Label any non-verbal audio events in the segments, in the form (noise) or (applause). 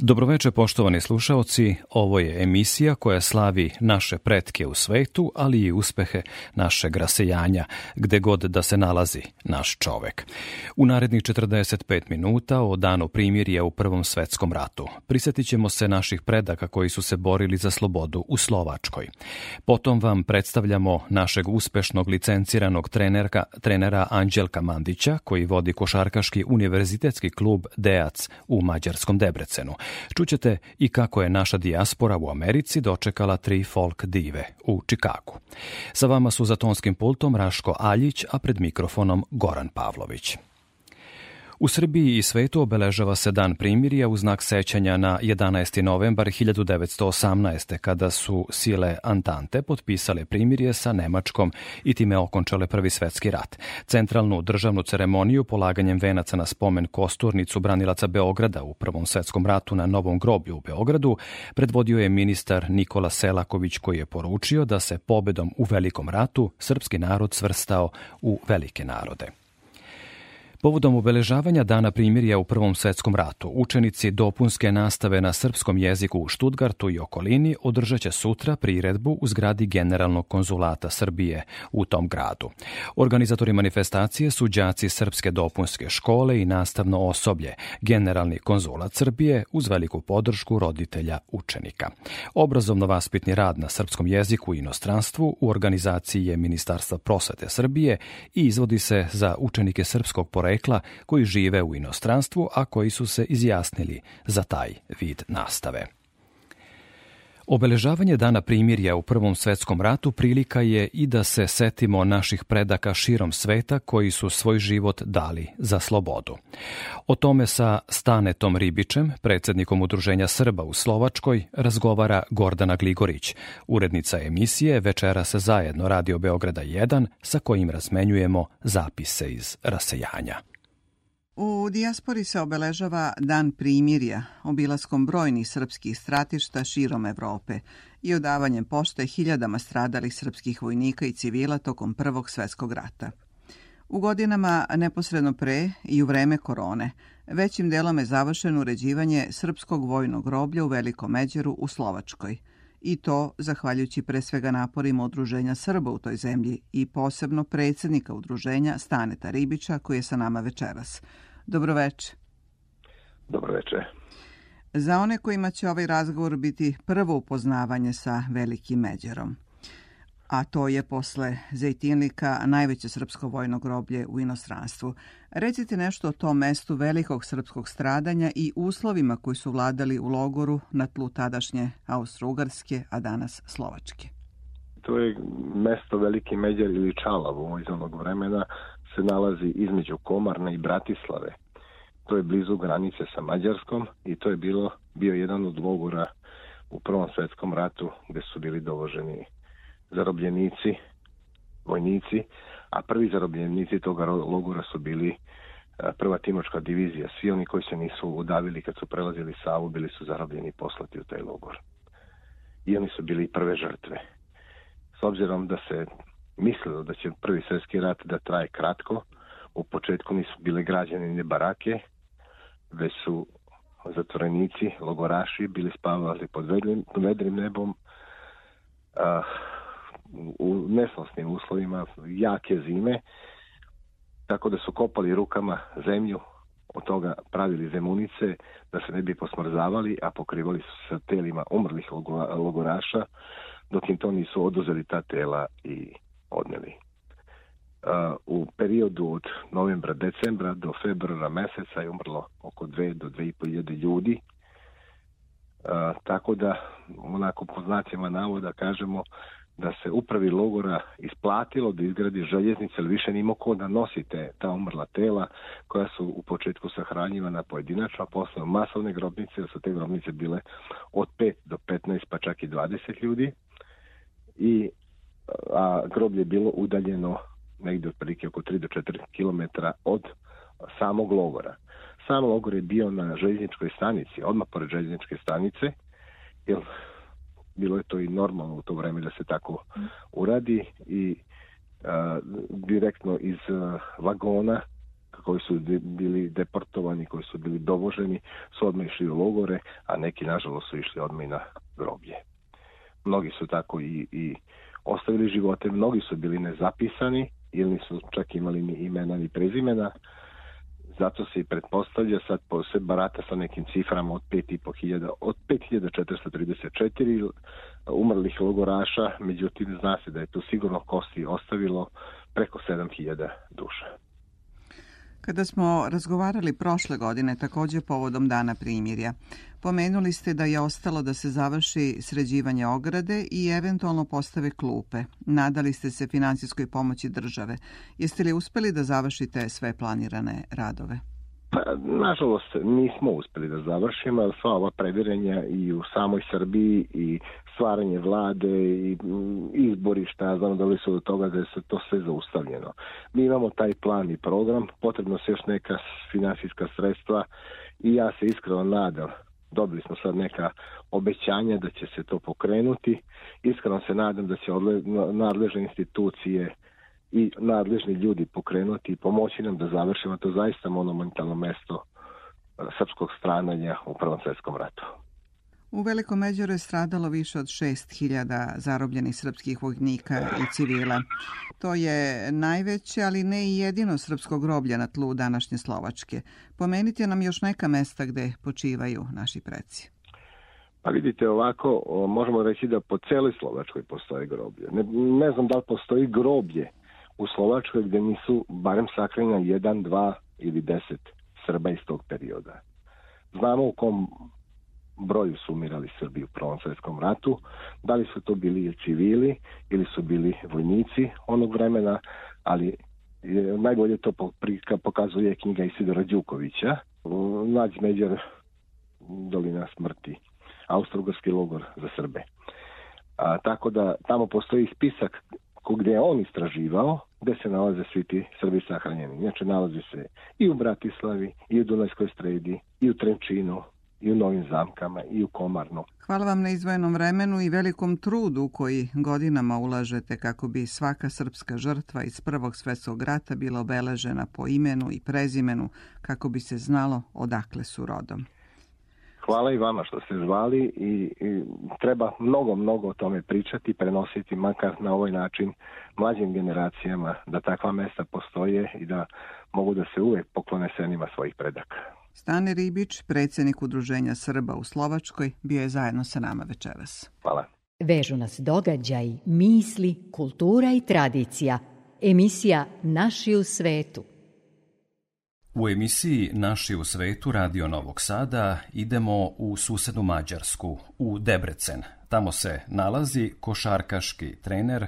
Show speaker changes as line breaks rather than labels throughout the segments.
Dobroveče poštovani slušaoci, ovo je emisija koja slavi naše pretke u svetu, ali i uspehe našeg rasejanja, gde god da se nalazi naš čovek. U narednih 45 minuta o danu primirja u Prvom svetskom ratu prisetit ćemo se naših predaka koji su se borili za slobodu u Slovačkoj. Potom vam predstavljamo našeg uspešnog licenciranog trenerka, trenera Anđelka Mandića, koji vodi košarkaški univerzitetski klub Deac u mađarskom Debrecenu. Čućete i kako je naša dijaspora u Americi dočekala tri folk dive u Čikagu. Sa vama su za tonskim pultom Raško Aljić, a pred mikrofonom Goran Pavlović. U Srbiji i svetu obeležava se dan primirja u znak sećanja na 11. novembar 1918. kada su sile Antante potpisale primirje sa Nemačkom i time okončale Prvi svetski rat. Centralnu državnu ceremoniju polaganjem venaca na spomen kosturnicu branilaca Beograda u Prvom svetskom ratu na Novom groblju u Beogradu predvodio je ministar Nikola Selaković koji je poručio da se pobedom u Velikom ratu srpski narod svrstao u velike narode. Povodom obeležavanja Dana primirja u Prvom svetskom ratu, učenici dopunske nastave na srpskom jeziku u Štutgartu i okolini održaće sutra priredbu u zgradi Generalnog konzulata Srbije u tom gradu. Organizatori manifestacije su đaci Srpske dopunske škole i nastavno osoblje, Generalni konzulat Srbije uz veliku podršku roditelja učenika. Obrazovno-vaspitni rad na srpskom jeziku i inostranstvu u organizaciji je Ministarstva prosvete Srbije i izvodi se za učenike srpskog porekla porekla koji žive u inostranstvu, a koji su se izjasnili za taj vid nastave. Obeležavanje dana primirja u Prvom svetskom ratu prilika je i da se setimo naših predaka širom sveta koji su svoj život dali za slobodu. O tome sa Stanetom Ribičem, predsednikom Udruženja Srba u Slovačkoj, razgovara Gordana Gligorić, urednica emisije Večera se zajedno Radio Beograda 1, sa kojim razmenjujemo zapise iz rasejanja.
U dijaspori se obeležava Dan primirja, obilaskom brojnih srpskih stratišta širom Evrope i odavanjem pošte hiljadama stradalih srpskih vojnika i civila tokom Prvog svetskog rata. U godinama neposredno pre i u vreme korone, većim delom je završeno uređivanje srpskog vojnog groblja u Velikom Međeru u Slovačkoj, i to zahvaljujući pre svega naporima Udruženja Srba u toj zemlji i posebno predsednika Udruženja Staneta Ribića koji je sa nama večeras. Dobroveče.
Dobroveče.
Za one kojima će ovaj razgovor biti prvo upoznavanje sa Velikim Međerom, a to je posle Zejtinlika najveće srpsko vojno groblje u inostranstvu. Recite nešto o tom mestu velikog srpskog stradanja i uslovima koji su vladali u logoru na tlu tadašnje Austro-Ugarske, a danas Slovačke.
To je mesto Veliki Međer ili Čalavo iz onog vremena se nalazi između Komarne i Bratislave. To je blizu granice sa Mađarskom i to je bilo bio jedan od logora u Prvom svetskom ratu gde su bili dovoženi zarobljenici, vojnici, a prvi zarobljenici toga logora su bili prva timočka divizija. Svi oni koji se nisu udavili kad su prelazili Savu bili su zarobljeni poslati u taj logor. I oni su bili prve žrtve. S obzirom da se mislilo da će prvi svjetski rat da traje kratko. U početku nisu bile građane ni barake, već su zatvorenici, logoraši bili spavali pod vedrim, vedrim nebom uh, u nesnosnim uslovima jake zime, tako da su kopali rukama zemlju, od toga pravili zemunice da se ne bi posmrzavali, a pokrivali su se telima umrlih logoraša, dok im to nisu oduzeli ta tela i odneli. U periodu od novembra, decembra do februara meseca je umrlo oko 2 do 2,5 ljudi. Tako da, onako po znacima navoda kažemo da se upravi logora isplatilo da izgradi željeznice, ali više nimo ko da nosite ta umrla tela koja su u početku sahranjivana pojedinačno, a posle masovne grobnice, da su te grobnice bile od 5 do 15 pa čak i 20 ljudi i a groblje je bilo udaljeno negde otprilike oko 3 do 4 km od samog logora. Sam logor je bio na željezničkoj stanici, odmah pored željezničke stanice, jer bilo je to i normalno u to vreme da se tako uradi i a, direktno iz a, vagona koji su bili deportovani, koji su bili dovoženi, su odmah išli u logore, a neki nažalost su išli odmah i na groblje. Mnogi su tako i, i ostavili živote, mnogi su bili nezapisani ili nisu čak imali ni imena ni prezimena, zato se i pretpostavlja sad se barata sa nekim ciframa od 5.500 od 5434 umrlih logoraša, međutim zna se da je to sigurno kosti ostavilo preko 7000 duša.
Kada smo razgovarali prošle godine takođe povodom Dana primirja, pomenuli ste da je ostalo da se završi sređivanje ograde i eventualno postave klupe. Nadali ste se finansijskoj pomoći države. Jeste li uspeli da završite sve planirane radove?
Pa, nažalost, nismo uspeli da završimo, sva ova previranja i u samoj Srbiji i stvaranje vlade i mm, izbori, šta ja znam, dali su do toga da je se to sve zaustavljeno. Mi imamo taj plan i program, potrebno se još neka finansijska sredstva i ja se iskreno nadam dobili smo sad neka obećanja da će se to pokrenuti. Iskreno se nadam da će nadležne institucije i nadležni ljudi pokrenuti i pomoći nam da završimo to zaista monumentalno mesto e, srpskog strananja u Prvom svetskom ratu.
U Velikom Međoru je stradalo više od 6000 zarobljenih srpskih vojnika i civila. To je najveće, ali ne i jedino srpsko groblje na tlu današnje Slovačke. Pomenite nam još neka mesta gde počivaju naši preci.
Pa vidite ovako, možemo reći da po celoj Slovačkoj postoje groblje. Ne, ne znam da li postoji groblje u Slovačkoj gde nisu barem sakrenja jedan, dva ili deset Srba iz tog perioda. Znamo u kom broju umirali Srbi u Prvom svetskom ratu, da li su to bili civili ili su bili vojnici onog vremena, ali je, najbolje to pokazuje knjiga Isidora Đukovića, Nađ Međer Dolina smrti, Austro-Ugarski logor za Srbe. A, tako da tamo postoji spisak gde je on istraživao, gde se nalaze svi ti Srbi sahranjeni. Znači, nalazi se i u Bratislavi, i u Dunajskoj stredi, i u Trenčinu, i u Novim zamkama, i u Komarnu.
Hvala vam na izvojenom vremenu i velikom trudu koji godinama ulažete kako bi svaka srpska žrtva iz Prvog svetskog rata bila obeležena po imenu i prezimenu kako bi se znalo odakle su rodom.
Hvala i vama što ste zvali i, i treba mnogo, mnogo o tome pričati, prenositi makar na ovaj način mlađim generacijama da takva mesta postoje i da mogu da se uvek poklone senima svojih predaka.
Stane Ribić, predsednik Udruženja Srba u Slovačkoj, bio je zajedno sa nama večeras.
Hvala.
Vežu nas događaj, misli, kultura i tradicija. Emisija Naši u svetu –
U emisiji Naši u svetu Radio Novog Sada idemo u susednu Mađarsku, u Debrecen. Tamo se nalazi košarkaški trener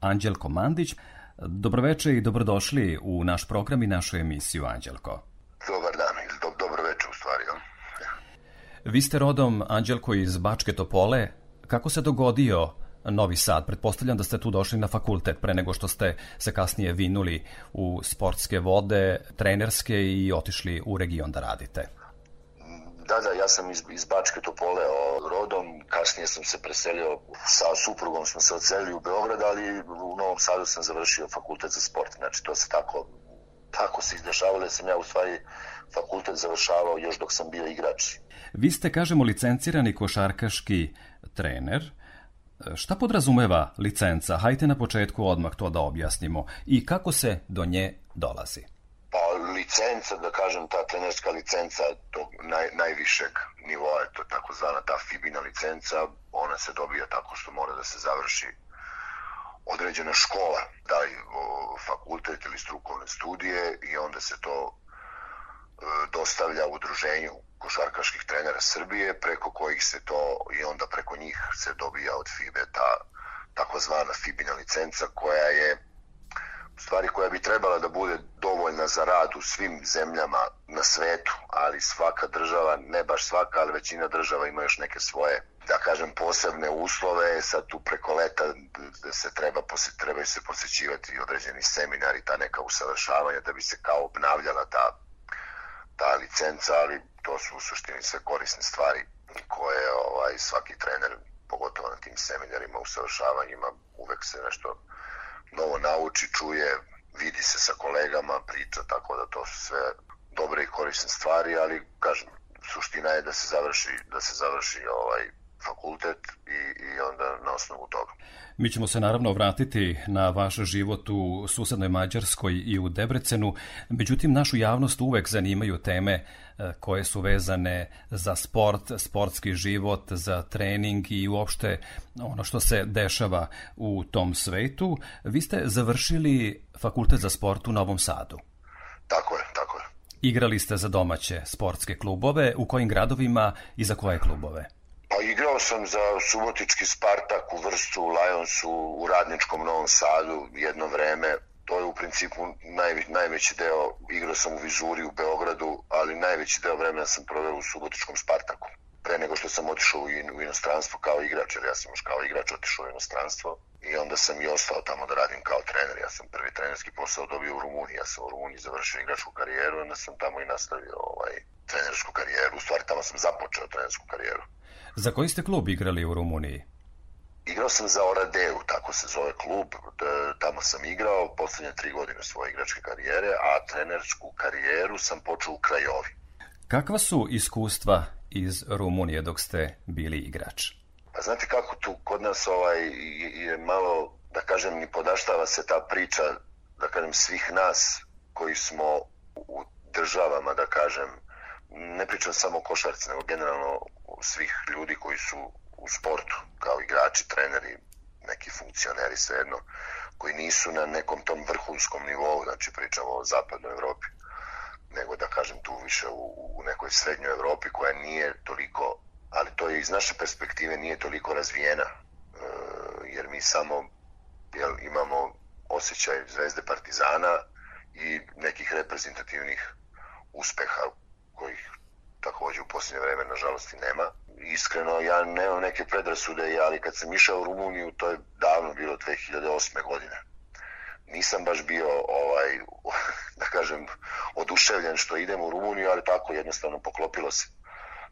Anđelko Mandić. Dobroveče i dobrodošli u naš program i našu emisiju, Anđelko.
Dobar dan, ili do, dobroveče u stvari.
Vi ste rodom, Anđelko, iz Bačke Topole. Kako se dogodio Novi Sad. Pretpostavljam da ste tu došli na fakultet pre nego što ste se kasnije vinuli u sportske vode, trenerske i otišli u region da radite.
Da, da, ja sam iz, iz Bačke Topole rodom, kasnije sam se preselio, sa suprugom smo se odselili u Beograd, ali u Novom Sadu sam završio fakultet za sport, znači to se tako, tako se izdešavalo da sam ja u stvari fakultet završavao još dok sam bio igrač.
Vi ste, kažemo, licencirani košarkaški trener, Šta podrazumeva licenca? Hajte na početku odmah to da objasnimo. I kako se do nje dolazi?
Pa licenca, da kažem, ta trenerska licenca tog naj, najvišeg nivoa, to takozvana ta FIBINA licenca, ona se dobija tako što mora da se završi određena škola, da li fakultet ili strukovne studije i onda se to dostavlja udruženju košarkaških trenera Srbije, preko kojih se to i onda preko njih se dobija od FIBE ta takozvana Fibina licenca koja je stvari koja bi trebala da bude dovoljna za rad u svim zemljama na svetu, ali svaka država, ne baš svaka, ali većina država ima još neke svoje da kažem posebne uslove, sad tu preko leta da se treba posje, trebaju se posjećivati određeni seminari, ta neka usavršavanja da bi se kao obnavljala ta, ta licenca, ali to su u suštini sve korisne stvari koje ovaj svaki trener pogotovo na tim seminarima, usavršavanjima, uvek se nešto novo nauči, čuje, vidi se sa kolegama, priča, tako da to su sve dobre i korisne stvari, ali kažem, suština je da se završi, da se završi ovaj fakultet i, i onda na osnovu toga.
Mi ćemo se naravno vratiti na vaš život u susednoj Mađarskoj i u Debrecenu, međutim našu javnost uvek zanimaju teme e, koje su vezane za sport, sportski život, za trening i uopšte ono što se dešava u tom svetu. Vi ste završili fakultet za sport u Novom Sadu.
Tako je, tako je.
Igrali ste za domaće sportske klubove, u kojim gradovima i za koje klubove?
Pa igrao sam za Subotički Spartak u Vrstu, u Lionsu, u Radničkom Novom Sadu jedno vreme. To je u principu naj, najveći deo, igrao sam u Vizuri u Beogradu, ali najveći deo vremena sam proveo u Subotičkom Spartaku. Pre nego što sam otišao u, in, u inostranstvo kao igrač, jer ja sam još kao igrač otišao u inostranstvo i onda sam i ostao tamo da radim kao trener. Ja sam prvi trenerski posao dobio u Rumuniji, ja sam u Rumuniji završio igračku karijeru, onda sam tamo i nastavio ovaj, trenersku karijeru. U stvari tamo sam započeo trenersku karijeru.
Za koji ste klub igrali u Rumuniji?
Igrao sam za Oradeu, tako se zove klub, tamo sam igrao poslednje tri godine svoje igračke karijere, a trenersku karijeru sam počeo u Krajovi.
Kakva su iskustva iz Rumunije dok ste bili igrač?
Pa znate kako tu kod nas ovaj, je malo, da kažem, ni podaštava se ta priča, da kažem, svih nas koji smo u državama, da kažem, ne pričam samo o košarci, nego generalno svih ljudi koji su u sportu, kao igrači, treneri, neki funkcioneri, svejedno, koji nisu na nekom tom vrhunskom nivou, znači pričamo o zapadnoj Evropi, nego da kažem tu više u, u nekoj srednjoj Evropi koja nije toliko, ali to je iz naše perspektive nije toliko razvijena, e, jer mi samo jel, imamo osjećaj zvezde partizana i nekih reprezentativnih uspeha kojih takođe u posljednje vreme nažalost i nema. Iskreno ja nemam neke predrasude, ali kad sam išao u Rumuniju, to je davno bilo 2008. godine. Nisam baš bio ovaj (laughs) da kažem oduševljen što idem u Rumuniju, ali tako jednostavno poklopilo se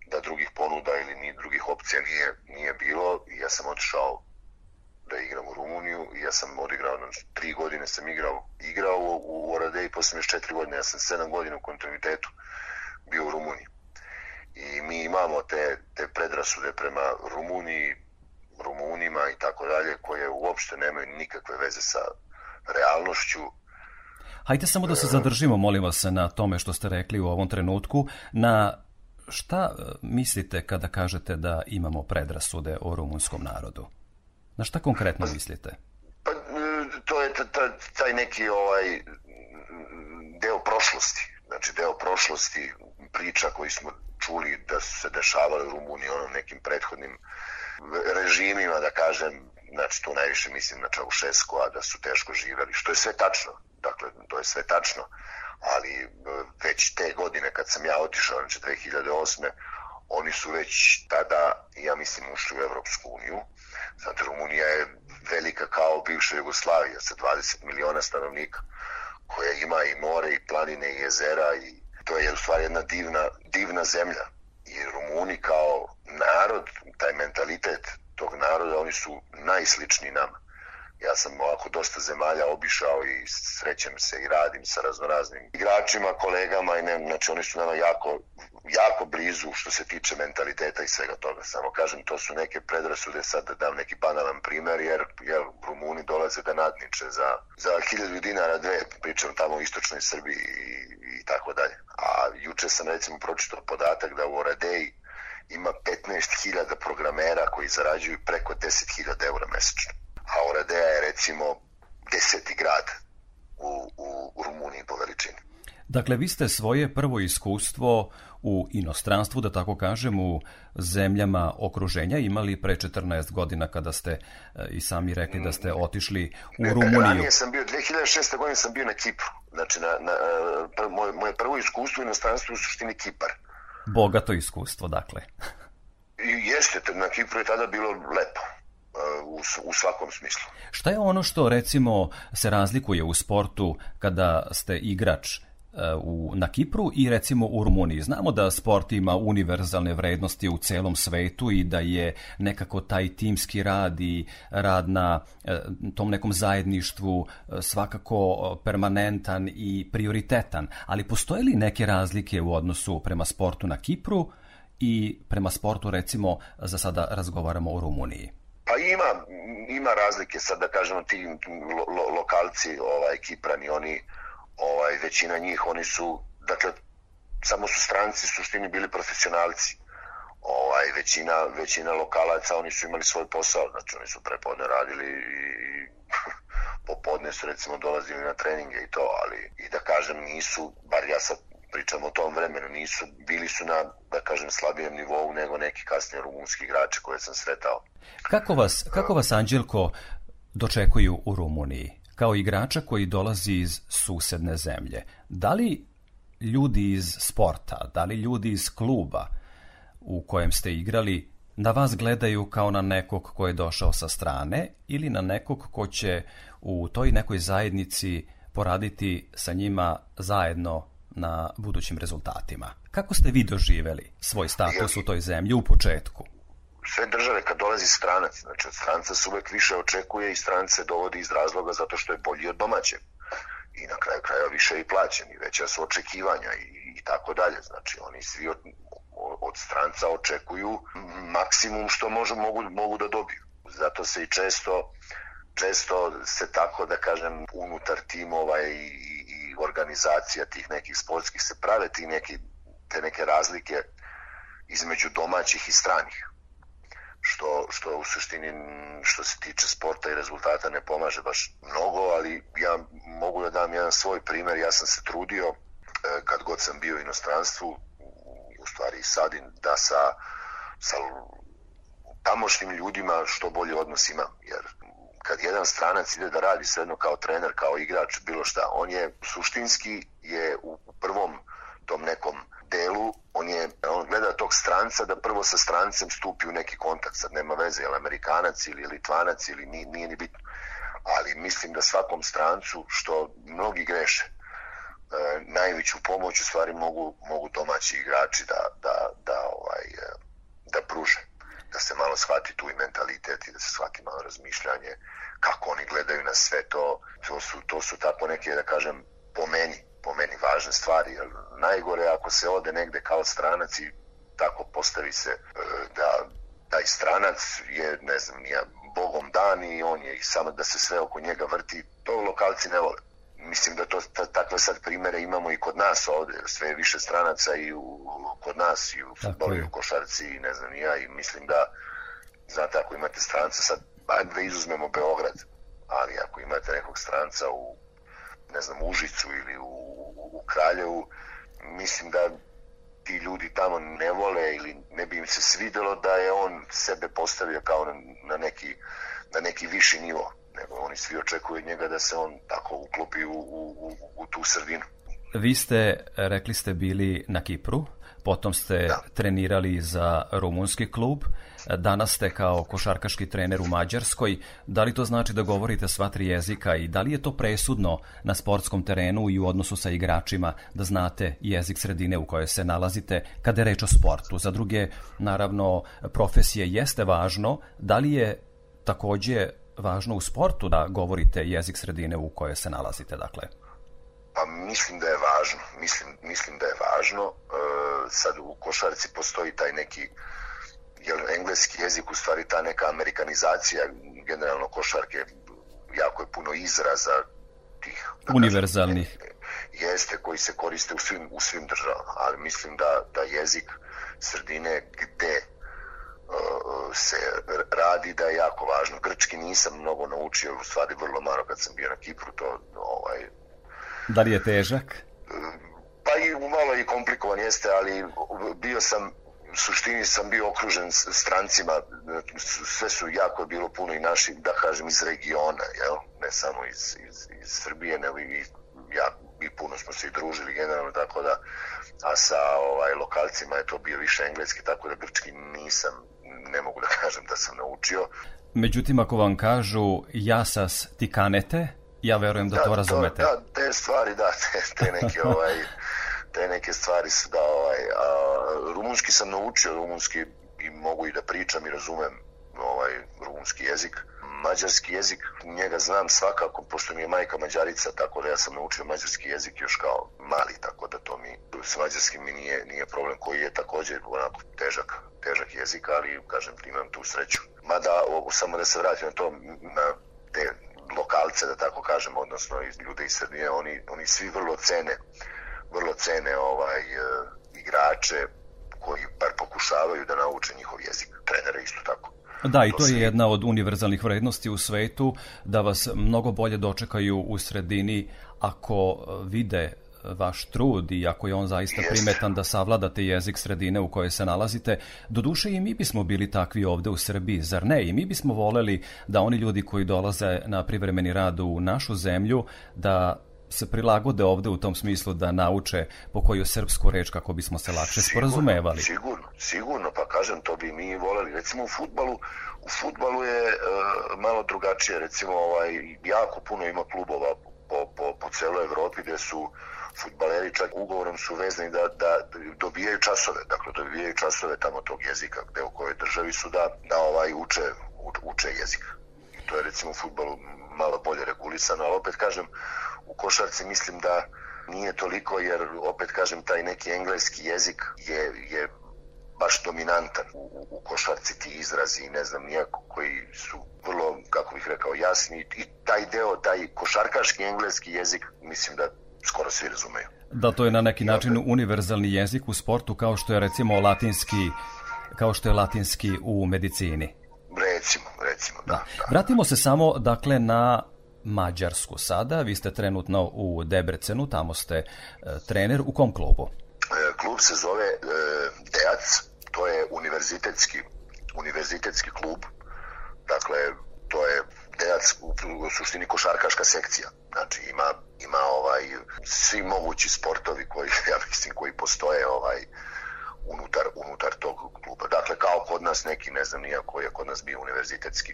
da drugih ponuda ili ni drugih opcija nije, nije bilo i ja sam otišao da igram u Rumuniju i ja sam odigrao, znači, tri godine sam igrao, igrao u, u Orade i posle još četiri godine, ja sam sedam godina u kontinuitetu bio u Rumuniji. I mi imamo te, te predrasude prema Rumuniji, Rumunima i tako dalje, koje uopšte nemaju nikakve veze sa realnošću.
Hajde samo da se zadržimo, molim vas, na tome što ste rekli u ovom trenutku. Na šta e, mislite kada kažete da imamo predrasude o rumunskom narodu? Na šta konkretno mislite?
Pa, to je taj neki ovaj deo prošlosti znači deo prošlosti, priča koji smo čuli da su se dešavale u Rumuniji ono nekim prethodnim režimima, da kažem, znači to najviše mislim na Čaušesku, a da su teško živeli, što je sve tačno, dakle to je sve tačno, ali e, već te godine kad sam ja otišao, znači 2008 oni su već tada, ja mislim, ušli u Evropsku uniju. Znate, Rumunija je velika kao bivša Jugoslavija sa 20 miliona stanovnika koja ima i more i planine i jezera i to je u stvari jedna divna, divna zemlja. I Rumuni kao narod, taj mentalitet tog naroda, oni su najsličniji nama. Ja sam ovako dosta zemalja obišao i srećem se i radim sa raznoraznim igračima, kolegama i ne, znači oni su nama jako, jako blizu što se tiče mentaliteta i svega toga. Samo kažem, to su neke predrasude, sad da dam neki banalan primer, jer, jer Rumuni dolaze da nadniče za, za hiljadu dinara dve, pričam tamo u istočnoj Srbiji i, i tako dalje. A juče sam recimo pročitao podatak da u Oradeji ima 15.000 programera koji zarađuju preko 10.000 eura mesečno a Oradea je recimo deseti grad u, u, u Rumuniji po veličini.
Dakle, vi ste svoje prvo iskustvo u inostranstvu, da tako kažem, u zemljama okruženja imali pre 14 godina kada ste e, i sami rekli da ste otišli u ne, Rumuniju.
Ranije sam bio, 2006. godine sam bio na Kipru. Znači, na, na, pr, moje, moje prvo iskustvo u inostranstvu u suštini Kipar.
Bogato iskustvo, dakle.
I jeste, na Kipru je tada bilo lepo e, u, u svakom smislu.
Šta je ono što recimo se razlikuje u sportu kada ste igrač u, na Kipru i recimo u Rumuniji. Znamo da sport ima univerzalne vrednosti u celom svetu i da je nekako taj timski rad i rad na e, tom nekom zajedništvu e, svakako permanentan i prioritetan. Ali postoje li neke razlike u odnosu prema sportu na Kipru i prema sportu recimo za sada razgovaramo o Rumuniji?
Pa ima, ima razlike sad da kažemo ti lo, lo, lokalci, ovaj, Kiprani, oni ovaj, većina njih, oni su, dakle, samo su stranci suštini bili profesionalci. Ovaj, većina, većina lokalaca, oni su imali svoj posao, znači oni su prepodne radili i (laughs) popodne su recimo dolazili na treninge i to, ali i da kažem nisu, bar ja sad pričam o tom vremenu, nisu, bili su na, da kažem, slabijem nivou nego neki kasnije rumunski igrači koje sam sretao.
Kako vas, kako vas Anđelko dočekuju u Rumuniji? Kao igrača koji dolazi iz susedne zemlje. Da li ljudi iz sporta, da li ljudi iz kluba u kojem ste igrali na vas gledaju kao na nekog ko je došao sa strane ili na nekog ko će u toj nekoj zajednici poraditi sa njima zajedno na budućim rezultatima. Kako ste vi doživeli svoj status u toj zemlji u početku?
Sve države kad dolazi stranac, znači od stranca se uvek više očekuje i strance dovodi iz razloga zato što je bolji od domaćeg. I na kraju kraja više i plaćen i veća su očekivanja i, i tako dalje. Znači oni svi od, od stranca očekuju maksimum što može, mogu, mogu da dobiju. Zato se i često često se tako da kažem unutar timova i, i organizacija tih nekih sportskih se prave ti neki, te neke razlike između domaćih i stranih što, što u suštini što se tiče sporta i rezultata ne pomaže baš mnogo, ali ja mogu da dam jedan svoj primer, ja sam se trudio e, kad god sam bio u inostranstvu, u stvari i sad, da sa, sa tamošnjim ljudima što bolji odnos imam, jer kad jedan stranac ide da radi svejedno kao trener, kao igrač, bilo šta, on je suštinski je u prvom tom nekom delu, on je, on gleda tog stranca da prvo sa strancem stupi u neki kontakt, sad nema veze, je li Amerikanac ili Litvanac ili nije, nije ni bitno. Ali mislim da svakom strancu, što mnogi greše, e, najveću pomoć u stvari mogu, mogu domaći igrači da, da, da, ovaj, e, da pruže. Da se malo shvati tu i mentalitet i da se shvati malo razmišljanje kako oni gledaju na sve to. To su, to su tako neke da kažem po meni po meni važne stvari, jer najgore ako se ode negde kao stranac i tako postavi se e, da taj stranac je, ne znam, nije bogom dan i on je i samo da se sve oko njega vrti, to lokalci ne vole. Mislim da to takve sad primere imamo i kod nas ovde, sve je više stranaca i u, kod nas i u futbolu i u košarci i ne znam ja i mislim da znate ako imate stranca sad, ajde da izuzmemo Beograd, ali ako imate nekog stranca u ne znam, Užicu ili u, u Kraljevu, mislim da ti ljudi tamo ne vole ili ne bi im se svidelo da je on sebe postavio kao na, na, neki, na neki viši nivo nego oni svi očekuju njega da se on tako uklopi u, u, u, u tu sredinu.
Vi ste, rekli ste, bili na Kipru, potom ste da. trenirali za rumunski klub, danas ste kao košarkaški trener u Mađarskoj. Da li to znači da govorite sva tri jezika i da li je to presudno na sportskom terenu i u odnosu sa igračima da znate jezik sredine u kojoj se nalazite kada je reč o sportu? Za druge, naravno, profesije jeste važno. Da li je takođe važno u sportu da govorite jezik sredine u kojoj se nalazite, dakle?
Pa mislim da je važno. Mislim, mislim da je važno. E, sad u košarci postoji taj neki jel, engleski jezik, u stvari ta neka amerikanizacija generalno košarke, jako je puno izraza tih...
Da Univerzalnih.
Kažem, jeste, koji se koriste u svim, u svim državama, ali mislim da, da jezik sredine gde uh, se radi da je jako važno. Grčki nisam mnogo naučio, u stvari vrlo malo kad sam bio na Kipru, to ovaj,
Da li je težak?
i malo i komplikovan jeste, ali bio sam suštini sam bio okružen strancima, sve su jako bilo puno i naših, da kažem, iz regiona, jel? ne samo iz, iz, iz Srbije, nego i, ja, i puno smo se i družili generalno, tako da, a sa ovaj, lokalcima je to bio više engleski, tako da grčki nisam, ne mogu da kažem da sam naučio.
Međutim, ako vam kažu jasas ti kanete, ja verujem da, da to razumete.
To, da, te stvari, da, te, te neke (laughs) ovaj, te neke stvari su da ovaj, a, rumunski sam naučio rumunski i mogu i da pričam i razumem ovaj rumunski jezik. Mađarski jezik, njega znam svakako, pošto mi je majka mađarica, tako da ja sam naučio mađarski jezik još kao mali, tako da to mi s mađarskim mi nije, nije problem, koji je takođe onako težak, težak jezik, ali kažem, imam tu sreću. Mada, o, samo da se vratim na to, na te lokalce, da tako kažem, odnosno ljude iz Srbije, oni, oni svi vrlo cene vrlo cene ovaj e, igrače koji bar pokušavaju da nauče njihov jezik. Trenere isto tako.
Da, i to je jedna od univerzalnih vrednosti u svetu, da vas mnogo bolje dočekaju u sredini ako vide vaš trud i ako je on zaista primetan da savladate jezik sredine u kojoj se nalazite. Doduše i mi bismo bili takvi ovde u Srbiji, zar ne? I mi bismo voleli da oni ljudi koji dolaze na privremeni rad u našu zemlju, da se prilagode ovde u tom smislu da nauče po koju srpsku reč kako bismo se lakše sporazumevali.
Sigurno, sigurno, pa kažem, to bi mi voleli. Recimo u futbalu, u futbalu je e, malo drugačije, recimo ovaj, jako puno ima klubova po, po, po celoj Evropi gde su futbaleri čak ugovorom su vezani da, da dobijaju časove, dakle dobijaju časove tamo tog jezika gde u kojoj državi su da, da ovaj uče, uče jezik. I to je recimo u futbalu malo bolje regulisano, ali opet kažem, u košarci mislim da nije toliko jer opet kažem taj neki engleski jezik je, je baš dominantan u, u košarci ti izrazi ne znam nijako koji su vrlo, kako bih rekao, jasni i taj deo, taj košarkaški engleski jezik mislim da skoro svi razumeju.
Da, to je na neki način univerzalni jezik u sportu kao što je recimo latinski kao što je latinski u medicini.
Recimo, recimo, da. da. da.
Vratimo se samo, dakle, na Mađarsku sada. Vi ste trenutno u Debrecenu, tamo ste e, trener. U kom klubu?
E, klub se zove e, Deac, to je univerzitetski, univerzitetski klub. Dakle, to je Deac u, u suštini košarkaška sekcija. Znači ima ima ovaj svi mogući sportovi koji (laughs) ja mislim koji postoje ovaj unutar unutar tog kluba. Dakle kao kod nas neki ne znam nija koji je kod nas bio univerzitetski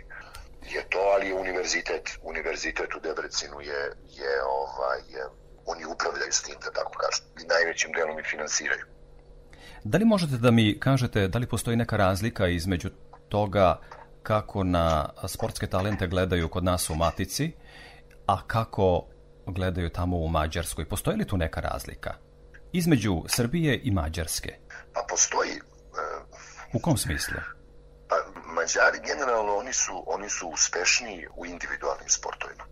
je to, ali je univerzitet, univerzitet u Debrecinu je, je ovaj, je, oni upravljaju s tim, da tako kažem, i najvećim delom i finansiraju.
Da li možete da mi kažete, da li postoji neka razlika između toga kako na sportske talente gledaju kod nas u Matici, a kako gledaju tamo u Mađarskoj? Postoji li tu neka razlika? Između Srbije i Mađarske?
Pa postoji.
U kom smislu?
Mađari generalno oni su, oni su uspešniji u individualnim sportovima.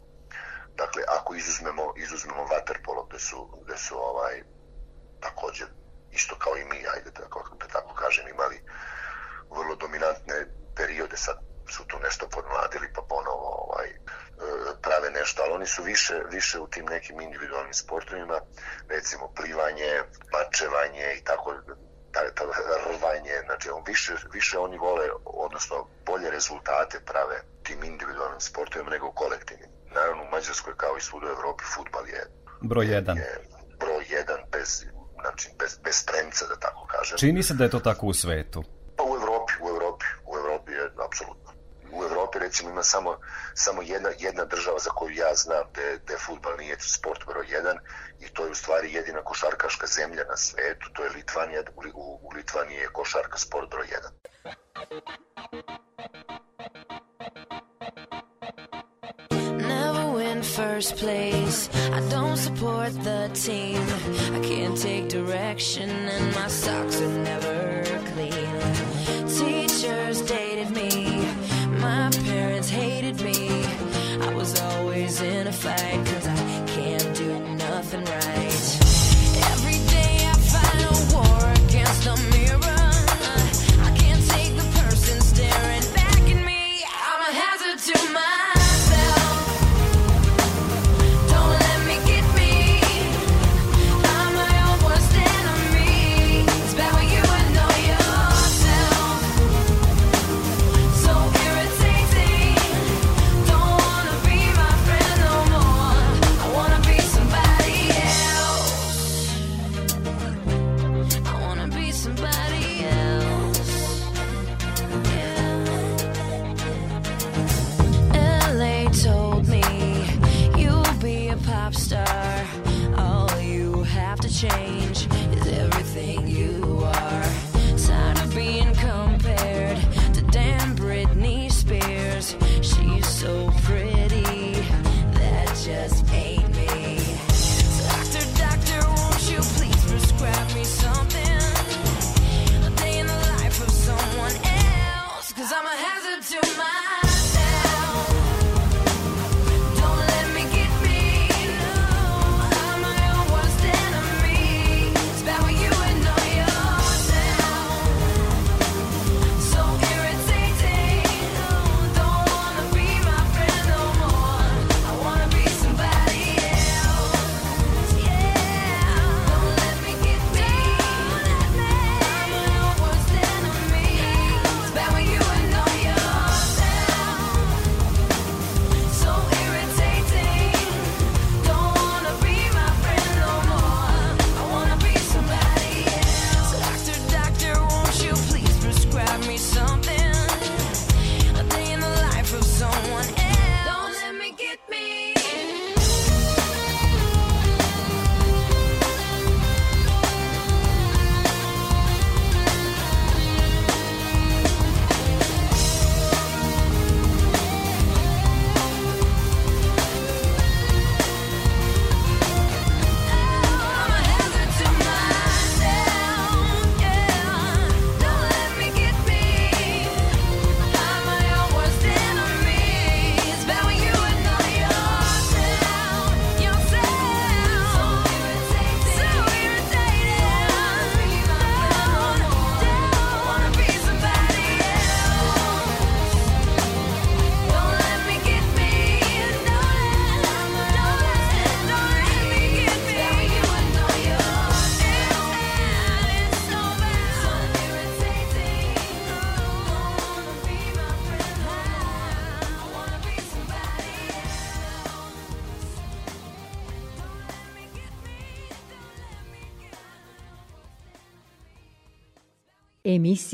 Dakle, ako izuzmemo, izuzmemo waterpolo gde su, gde su ovaj, takođe isto kao i mi, ajde da tako, da tako kažem, imali vrlo dominantne periode, sad su tu nešto podmladili pa ponovo ovaj, e, prave nešto, ali oni su više, više u tim nekim individualnim sportovima, recimo plivanje, mačevanje i tako ta, rvanje, znači on više, više oni vole, odnosno bolje rezultate prave tim individualnim sportovima nego kolektivnim. Naravno u Mađarskoj kao i svud u Evropi futbal je
broj jedan.
Je broj jedan bez, znači bez, bez premca da tako kažem.
Čini se da je to tako u svetu?
Pa u Evropi, u Evropi, u Evropi je apsolutno. U Evropi recimo ima samo, samo jedna, jedna država za koju ja znam da, da futbal nije sport broj jedan i to je u stvari jedina košarkaška zemlja na svetu, to je Litvanija, u, u Litvaniji je košarka sport broj 1. Never win first place. I don't support the team. I can't take direction, and my socks are never clean. Teachers dated me. My parents hated me. I was always in a fight, cause I can't do nothing right.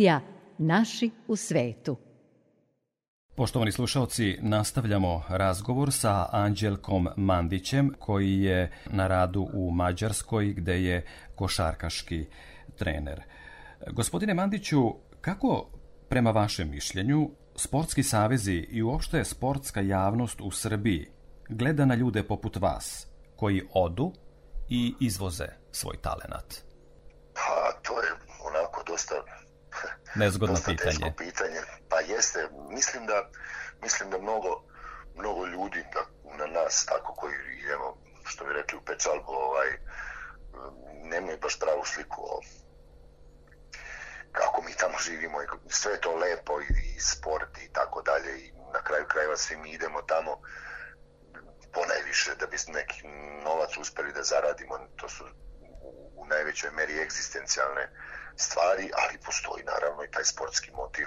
Emisija Naši u svetu.
Poštovani slušalci, nastavljamo razgovor sa Anđelkom Mandićem koji je na radu u Mađarskoj gde je košarkaški trener. Gospodine Mandiću, kako prema vašem mišljenju sportski savezi i uopšte sportska javnost u Srbiji gleda na ljude poput vas koji odu i izvoze svoj talenat?
Pa, to je onako dosta
nezgodno
dosta
pitanje.
Pitanje. Pa jeste, mislim da mislim da mnogo mnogo ljudi da, na nas tako koji idemo što bi rekli u pečalbu ovaj nemaju baš pravu sliku o kako mi tamo živimo i sve je to lepo i, i sport i tako dalje i na kraju krajeva svi mi idemo tamo ponajviše da bi neki novac uspeli da zaradimo to su u, u najvećoj meri egzistencijalne stvari, ali postoji naravno i taj sportski motiv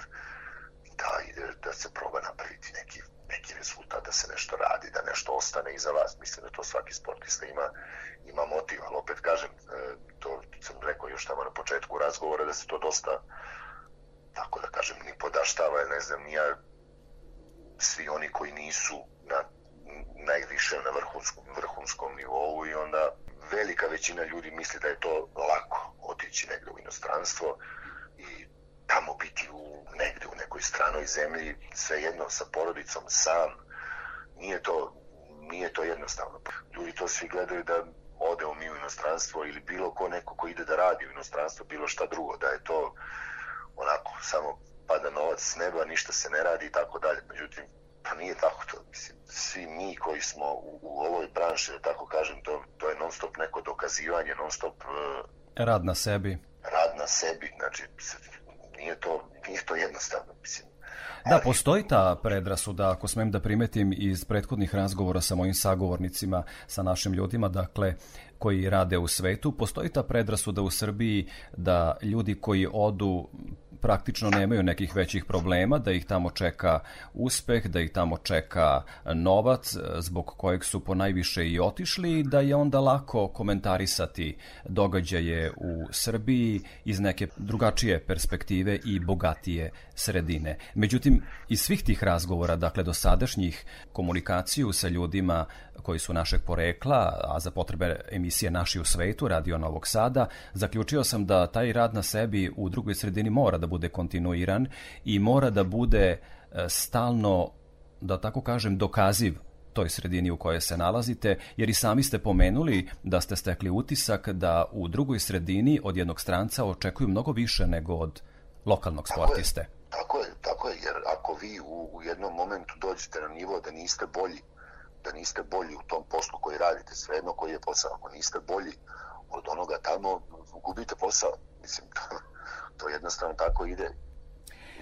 da ide, da se proba napraviti neki, neki rezultat, da se nešto radi, da nešto ostane iza vas. Mislim da to svaki sportista ima, ima motiv, ali opet kažem, to sam rekao još tamo na početku razgovora, da se to dosta, tako da kažem, ni podaštava, ne znam, nija svi oni koji nisu na najviše na vrhunskom, vrhunskom nivou i onda velika većina ljudi misli da je to lako otići negde u inostranstvo i tamo biti u, negde u nekoj stranoj zemlji, svejedno sa porodicom sam, nije to, nije to jednostavno. Ljudi to svi gledaju da odemo mi u inostranstvo ili bilo ko neko ko ide da radi u inostranstvo, bilo šta drugo, da je to onako samo pada novac s neba, ništa se ne radi i tako dalje. Međutim, pa nije tako to. Mislim, svi mi koji smo u, u ovoj branši, da tako kažem, to, to je non stop neko dokazivanje, non stop... Uh,
rad na sebi.
Rad na sebi, znači, nije to, nije to jednostavno, mislim.
Da, postoji ta predrasuda, ako smem da primetim iz prethodnih razgovora sa mojim sagovornicima, sa našim ljudima, dakle, koji rade u svetu, postoji ta predrasuda u Srbiji da ljudi koji odu praktično nemaju nekih većih problema, da ih tamo čeka uspeh, da ih tamo čeka novac zbog kojeg su po najviše i otišli da je onda lako komentarisati događaje u Srbiji iz neke drugačije perspektive i bogatije sredine. Međutim, iz svih tih razgovora, dakle do sadašnjih komunikaciju sa ljudima koji su našeg porekla, a za potrebe emisije Naši u svetu, Radio Novog Sada, zaključio sam da taj rad na sebi u drugoj sredini mora da bude kontinuiran i mora da bude e, stalno, da tako kažem, dokaziv toj sredini u kojoj se nalazite, jer i sami ste pomenuli da ste stekli utisak da u drugoj sredini od jednog stranca očekuju mnogo više nego od lokalnog sportiste.
Tako je, tako je, jer ako vi u, u jednom momentu dođete na nivo da niste bolji, da niste bolji u tom poslu koji radite, svejedno koji je posao, ako niste bolji od onoga tamo, gubite posao. Mislim, to, to jednostavno tako ide.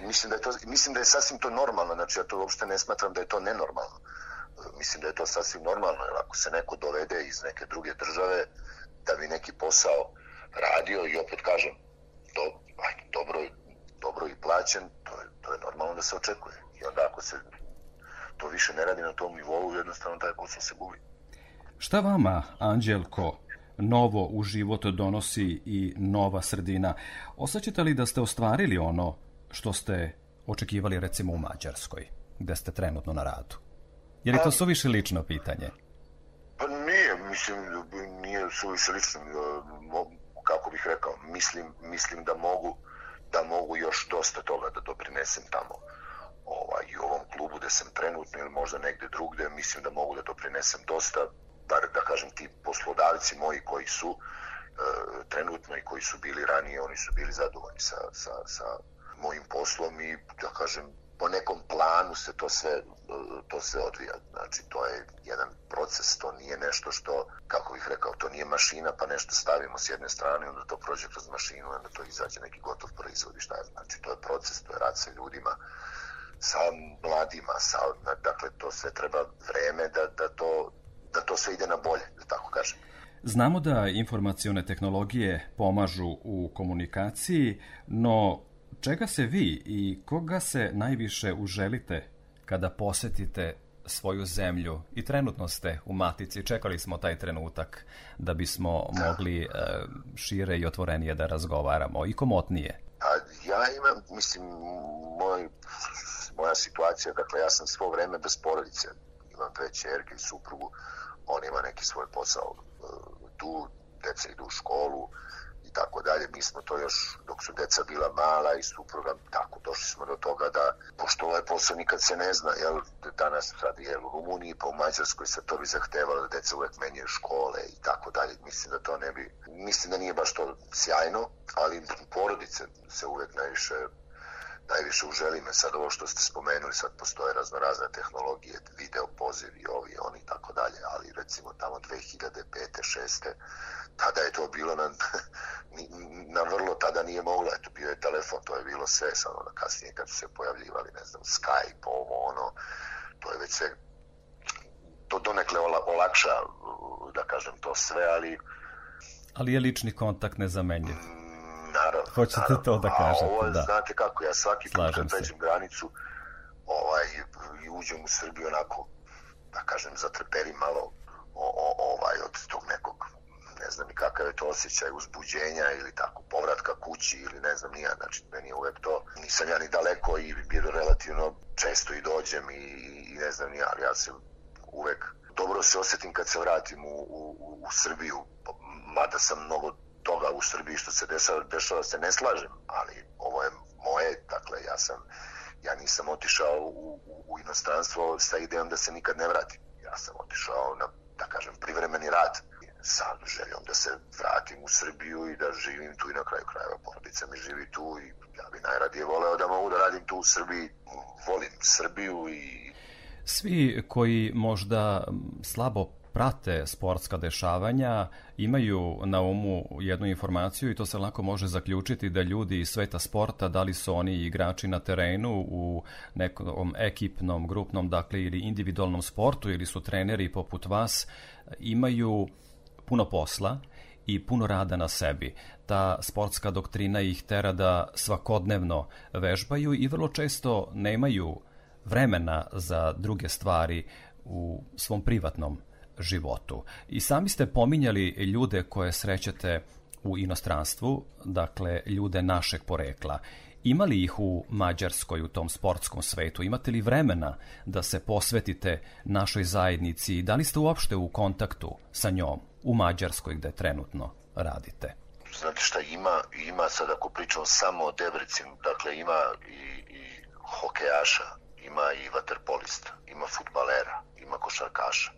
Mislim da, je to, mislim da je sasvim to normalno, znači ja to uopšte ne smatram da je to nenormalno. Mislim da je to sasvim normalno, jer ako se neko dovede iz neke druge države da bi neki posao radio i opet kažem, do, aj, dobro, dobro i plaćen, to je, to je normalno da se očekuje. I onda ako se to više ne radi na tom nivou, jednostavno taj posao se gubi.
Šta vama, Anđelko, novo u život donosi i nova sredina? Osjećate li da ste ostvarili ono što ste očekivali recimo u Mađarskoj, gde ste trenutno na radu? Je li to suviše lično pitanje?
Pa nije, mislim, nije suviše lično. Kako bih rekao, mislim, mislim da mogu da mogu još dosta toga da doprinesem tamo ovaj, i u ovom klubu gde sam trenutno ili možda negde drugde, mislim da mogu da doprinesem dosta, bar da kažem ti poslodavci moji koji su e, trenutno i koji su bili ranije, oni su bili zadovoljni sa, sa, sa mojim poslom i da kažem po nekom planu se to sve, to sve odvija. Znači, to je jedan proces, to nije nešto što, kako bih rekao, to nije mašina, pa nešto stavimo s jedne strane, onda to prođe kroz mašinu, onda to izađe neki gotov proizvod i šta je. Znači, to je proces, to je rad sa ljudima, sa mladima, sa, dakle, to sve treba vreme da, da, to, da to sve ide na bolje, da tako kažem.
Znamo da informacione tehnologije pomažu u komunikaciji, no čega se vi i koga se najviše uželite kada posetite svoju zemlju i trenutno ste u Matici, čekali smo taj trenutak da bismo mogli e, šire i otvorenije da razgovaramo i komotnije.
A ja imam, mislim, moj, moja situacija, dakle ja sam svo vreme bez porodice, imam dve čerke i suprugu, on ima neki svoj posao e, tu, deca idu u školu, i tako dalje. Mi smo to još, dok su deca bila mala i supruga, tako, došli smo do toga da, pošto ovaj posao nikad se ne zna, jel, danas sad je u Rumuniji, pa u Mađarskoj se to bi zahtevalo da deca uvek menjaju škole i tako dalje. Mislim da to ne bi, mislim da nije baš to sjajno, ali porodice se uvek najviše najviše uželi me sad ovo što ste spomenuli, sad postoje raznorazne tehnologije, video pozivi, ovi, oni i tako dalje, ali recimo tamo 2005. 6. tada je to bilo na, (laughs) na vrlo, tada nije moglo, eto bio je telefon, to je bilo sve, sad onda kasnije kad su se pojavljivali, ne znam, Skype, ovo, ono, to je već sve, to donekle olakša, da kažem, to sve, ali...
Ali je lični kontakt nezamenjiv.
Naravno.
Hoćete
naravno.
to da kažete,
A ovo,
da.
znate kako, ja svaki put kad pređem granicu ovaj, i uđem u Srbiju onako, da kažem, zatrperim malo o, o, ovaj, od tog nekog ne znam ni kakav je to osjećaj uzbuđenja ili tako povratka kući ili ne znam nija, znači meni je uvek to nisam ja ni daleko i bilo relativno često i dođem i, i ne znam nija, ali ja se uvek dobro se osetim kad se vratim u, u, u Srbiju, mada sam mnogo toga u Srbiji što se dešava, dešava se ne slažem, ali ovo je moje, dakle ja sam ja nisam otišao u, u, u inostranstvo sa idejom da se nikad ne vratim. Ja sam otišao na, da kažem, privremeni rad sa željom da se vratim u Srbiju i da živim tu i na kraju krajeva porodica mi živi tu i ja bi najradije voleo da mogu da radim tu u Srbiji. Volim Srbiju i
Svi koji možda slabo prate sportska dešavanja imaju na umu jednu informaciju i to se lako može zaključiti da ljudi iz sveta sporta, da li su oni igrači na terenu u nekom ekipnom, grupnom, dakle ili individualnom sportu ili su treneri poput vas, imaju puno posla i puno rada na sebi. Ta sportska doktrina ih tera da svakodnevno vežbaju i vrlo često nemaju vremena za druge stvari u svom privatnom životu. I sami ste pominjali ljude koje srećete u inostranstvu, dakle ljude našeg porekla. Ima li ih u Mađarskoj u tom sportskom svetu? Imate li vremena da se posvetite našoj zajednici da li ste uopšte u kontaktu sa njom u Mađarskoj gde trenutno radite?
Znate šta ima? Ima sad ako pričamo samo o Debrecinu, dakle ima i, i hokejaša, ima i vaterpolista, ima futbalera, ima košarkaša,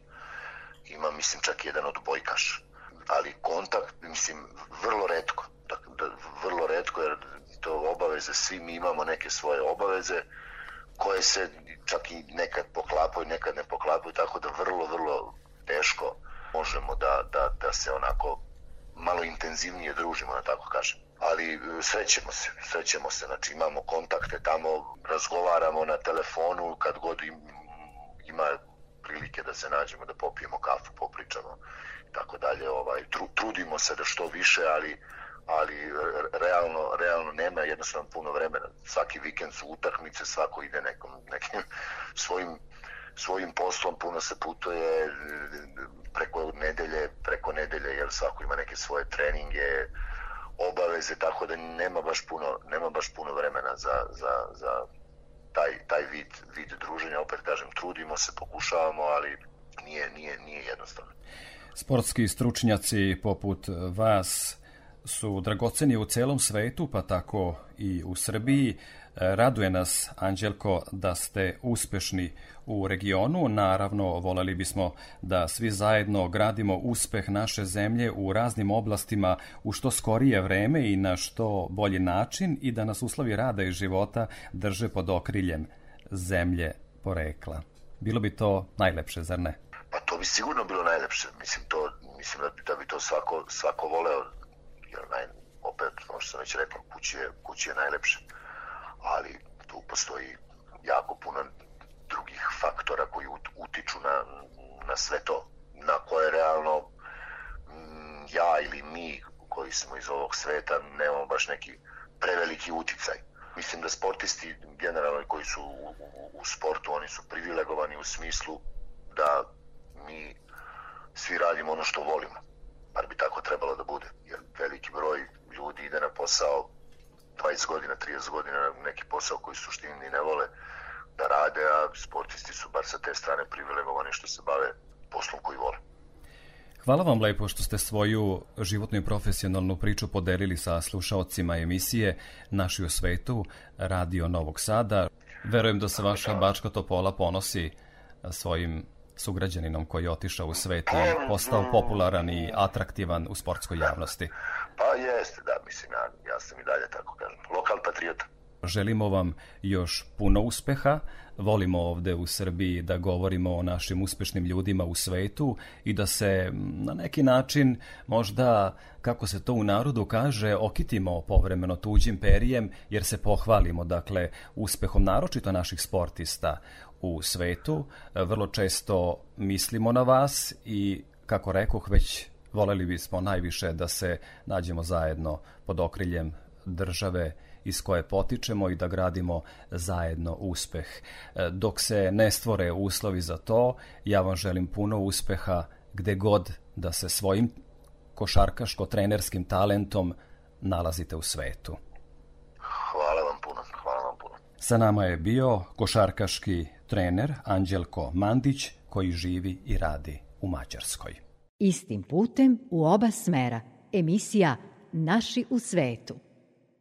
ima mislim čak jedan odbojkaš, ali kontakt, mislim, vrlo redko, dakle, da, vrlo redko jer to obaveze, svi mi imamo neke svoje obaveze koje se čak i nekad poklapaju, nekad ne poklapaju, tako da vrlo, vrlo teško možemo da, da, da se onako malo intenzivnije družimo, da tako kažem. Ali e, srećemo se, srećemo se, znači imamo kontakte tamo, razgovaramo na telefonu kad god im, ima prilike da se nađemo, da popijemo kafu, popričamo i tako dalje. Ovaj, tru, trudimo se da što više, ali ali realno, realno nema jednostavno puno vremena. Svaki vikend su utakmice, svako ide nekom, nekim svojim, svojim poslom, puno se putuje preko nedelje, preko nedelje, jer svako ima neke svoje treninge, obaveze, tako da nema baš puno, nema baš puno vremena za, za, za taj, taj vid, vid druženja. Opet kažem, trudimo se, pokušavamo, ali nije, nije, nije jednostavno.
Sportski stručnjaci poput vas su dragoceni u celom svetu, pa tako i u Srbiji. Raduje nas, Anđelko, da ste uspešni u regionu. Naravno, voleli bismo da svi zajedno gradimo uspeh naše zemlje u raznim oblastima u što skorije vreme i na što bolji način i da nas uslovi rada i života drže pod okriljem zemlje porekla. Bilo bi to najlepše, zar ne?
Pa to bi sigurno bilo najlepše. Mislim, to, mislim da, bi, da bi to svako, svako voleo jer naj, opet, kao što sam već rekao, kući je, kući je najlepše. Ali tu postoji jako puno drugih faktora koji utiču na, na sve to, na koje realno m, ja ili mi koji smo iz ovog sveta nemamo baš neki preveliki uticaj. Mislim da sportisti generalno koji su u, u, u sportu, oni su privilegovani u smislu da mi svi radimo ono što volimo bar bi tako trebalo da bude, jer veliki broj ljudi ide na posao 20 godina, 30 godina na neki posao koji suštini ni ne vole da rade, a sportisti su bar sa te strane privilegovani što se bave poslom koji vole.
Hvala vam lepo što ste svoju životnu i profesionalnu priču podelili sa slušaocima emisije Naši u svetu, Radio Novog Sada. Verujem da se vaša Bačka Topola ponosi svojim sugrađaninom koji je otišao u svet i postao popularan i atraktivan u sportskoj javnosti.
Pa jeste, da, mislim, ja, ja sam i dalje, tako kažem, lokal patriota.
Želimo vam još puno uspeha. Volimo ovde u Srbiji da govorimo o našim uspešnim ljudima u svetu i da se na neki način možda, kako se to u narodu kaže, okitimo povremeno tuđim perijem jer se pohvalimo, dakle, uspehom naročito naših sportista u svetu. Vrlo često mislimo na vas i, kako rekoh, već voleli bismo najviše da se nađemo zajedno pod okriljem države iz koje potičemo i da gradimo zajedno uspeh. Dok se ne stvore uslovi za to, ja vam želim puno uspeha gde god da se svojim košarkaško-trenerskim talentom nalazite u svetu.
Hvala vam puno, hvala vam puno.
Sa nama je bio košarkaški trener Anđelko Mandić koji živi i radi u Mađarskoj.
Istim putem u oba smera. Emisija Naši u svetu.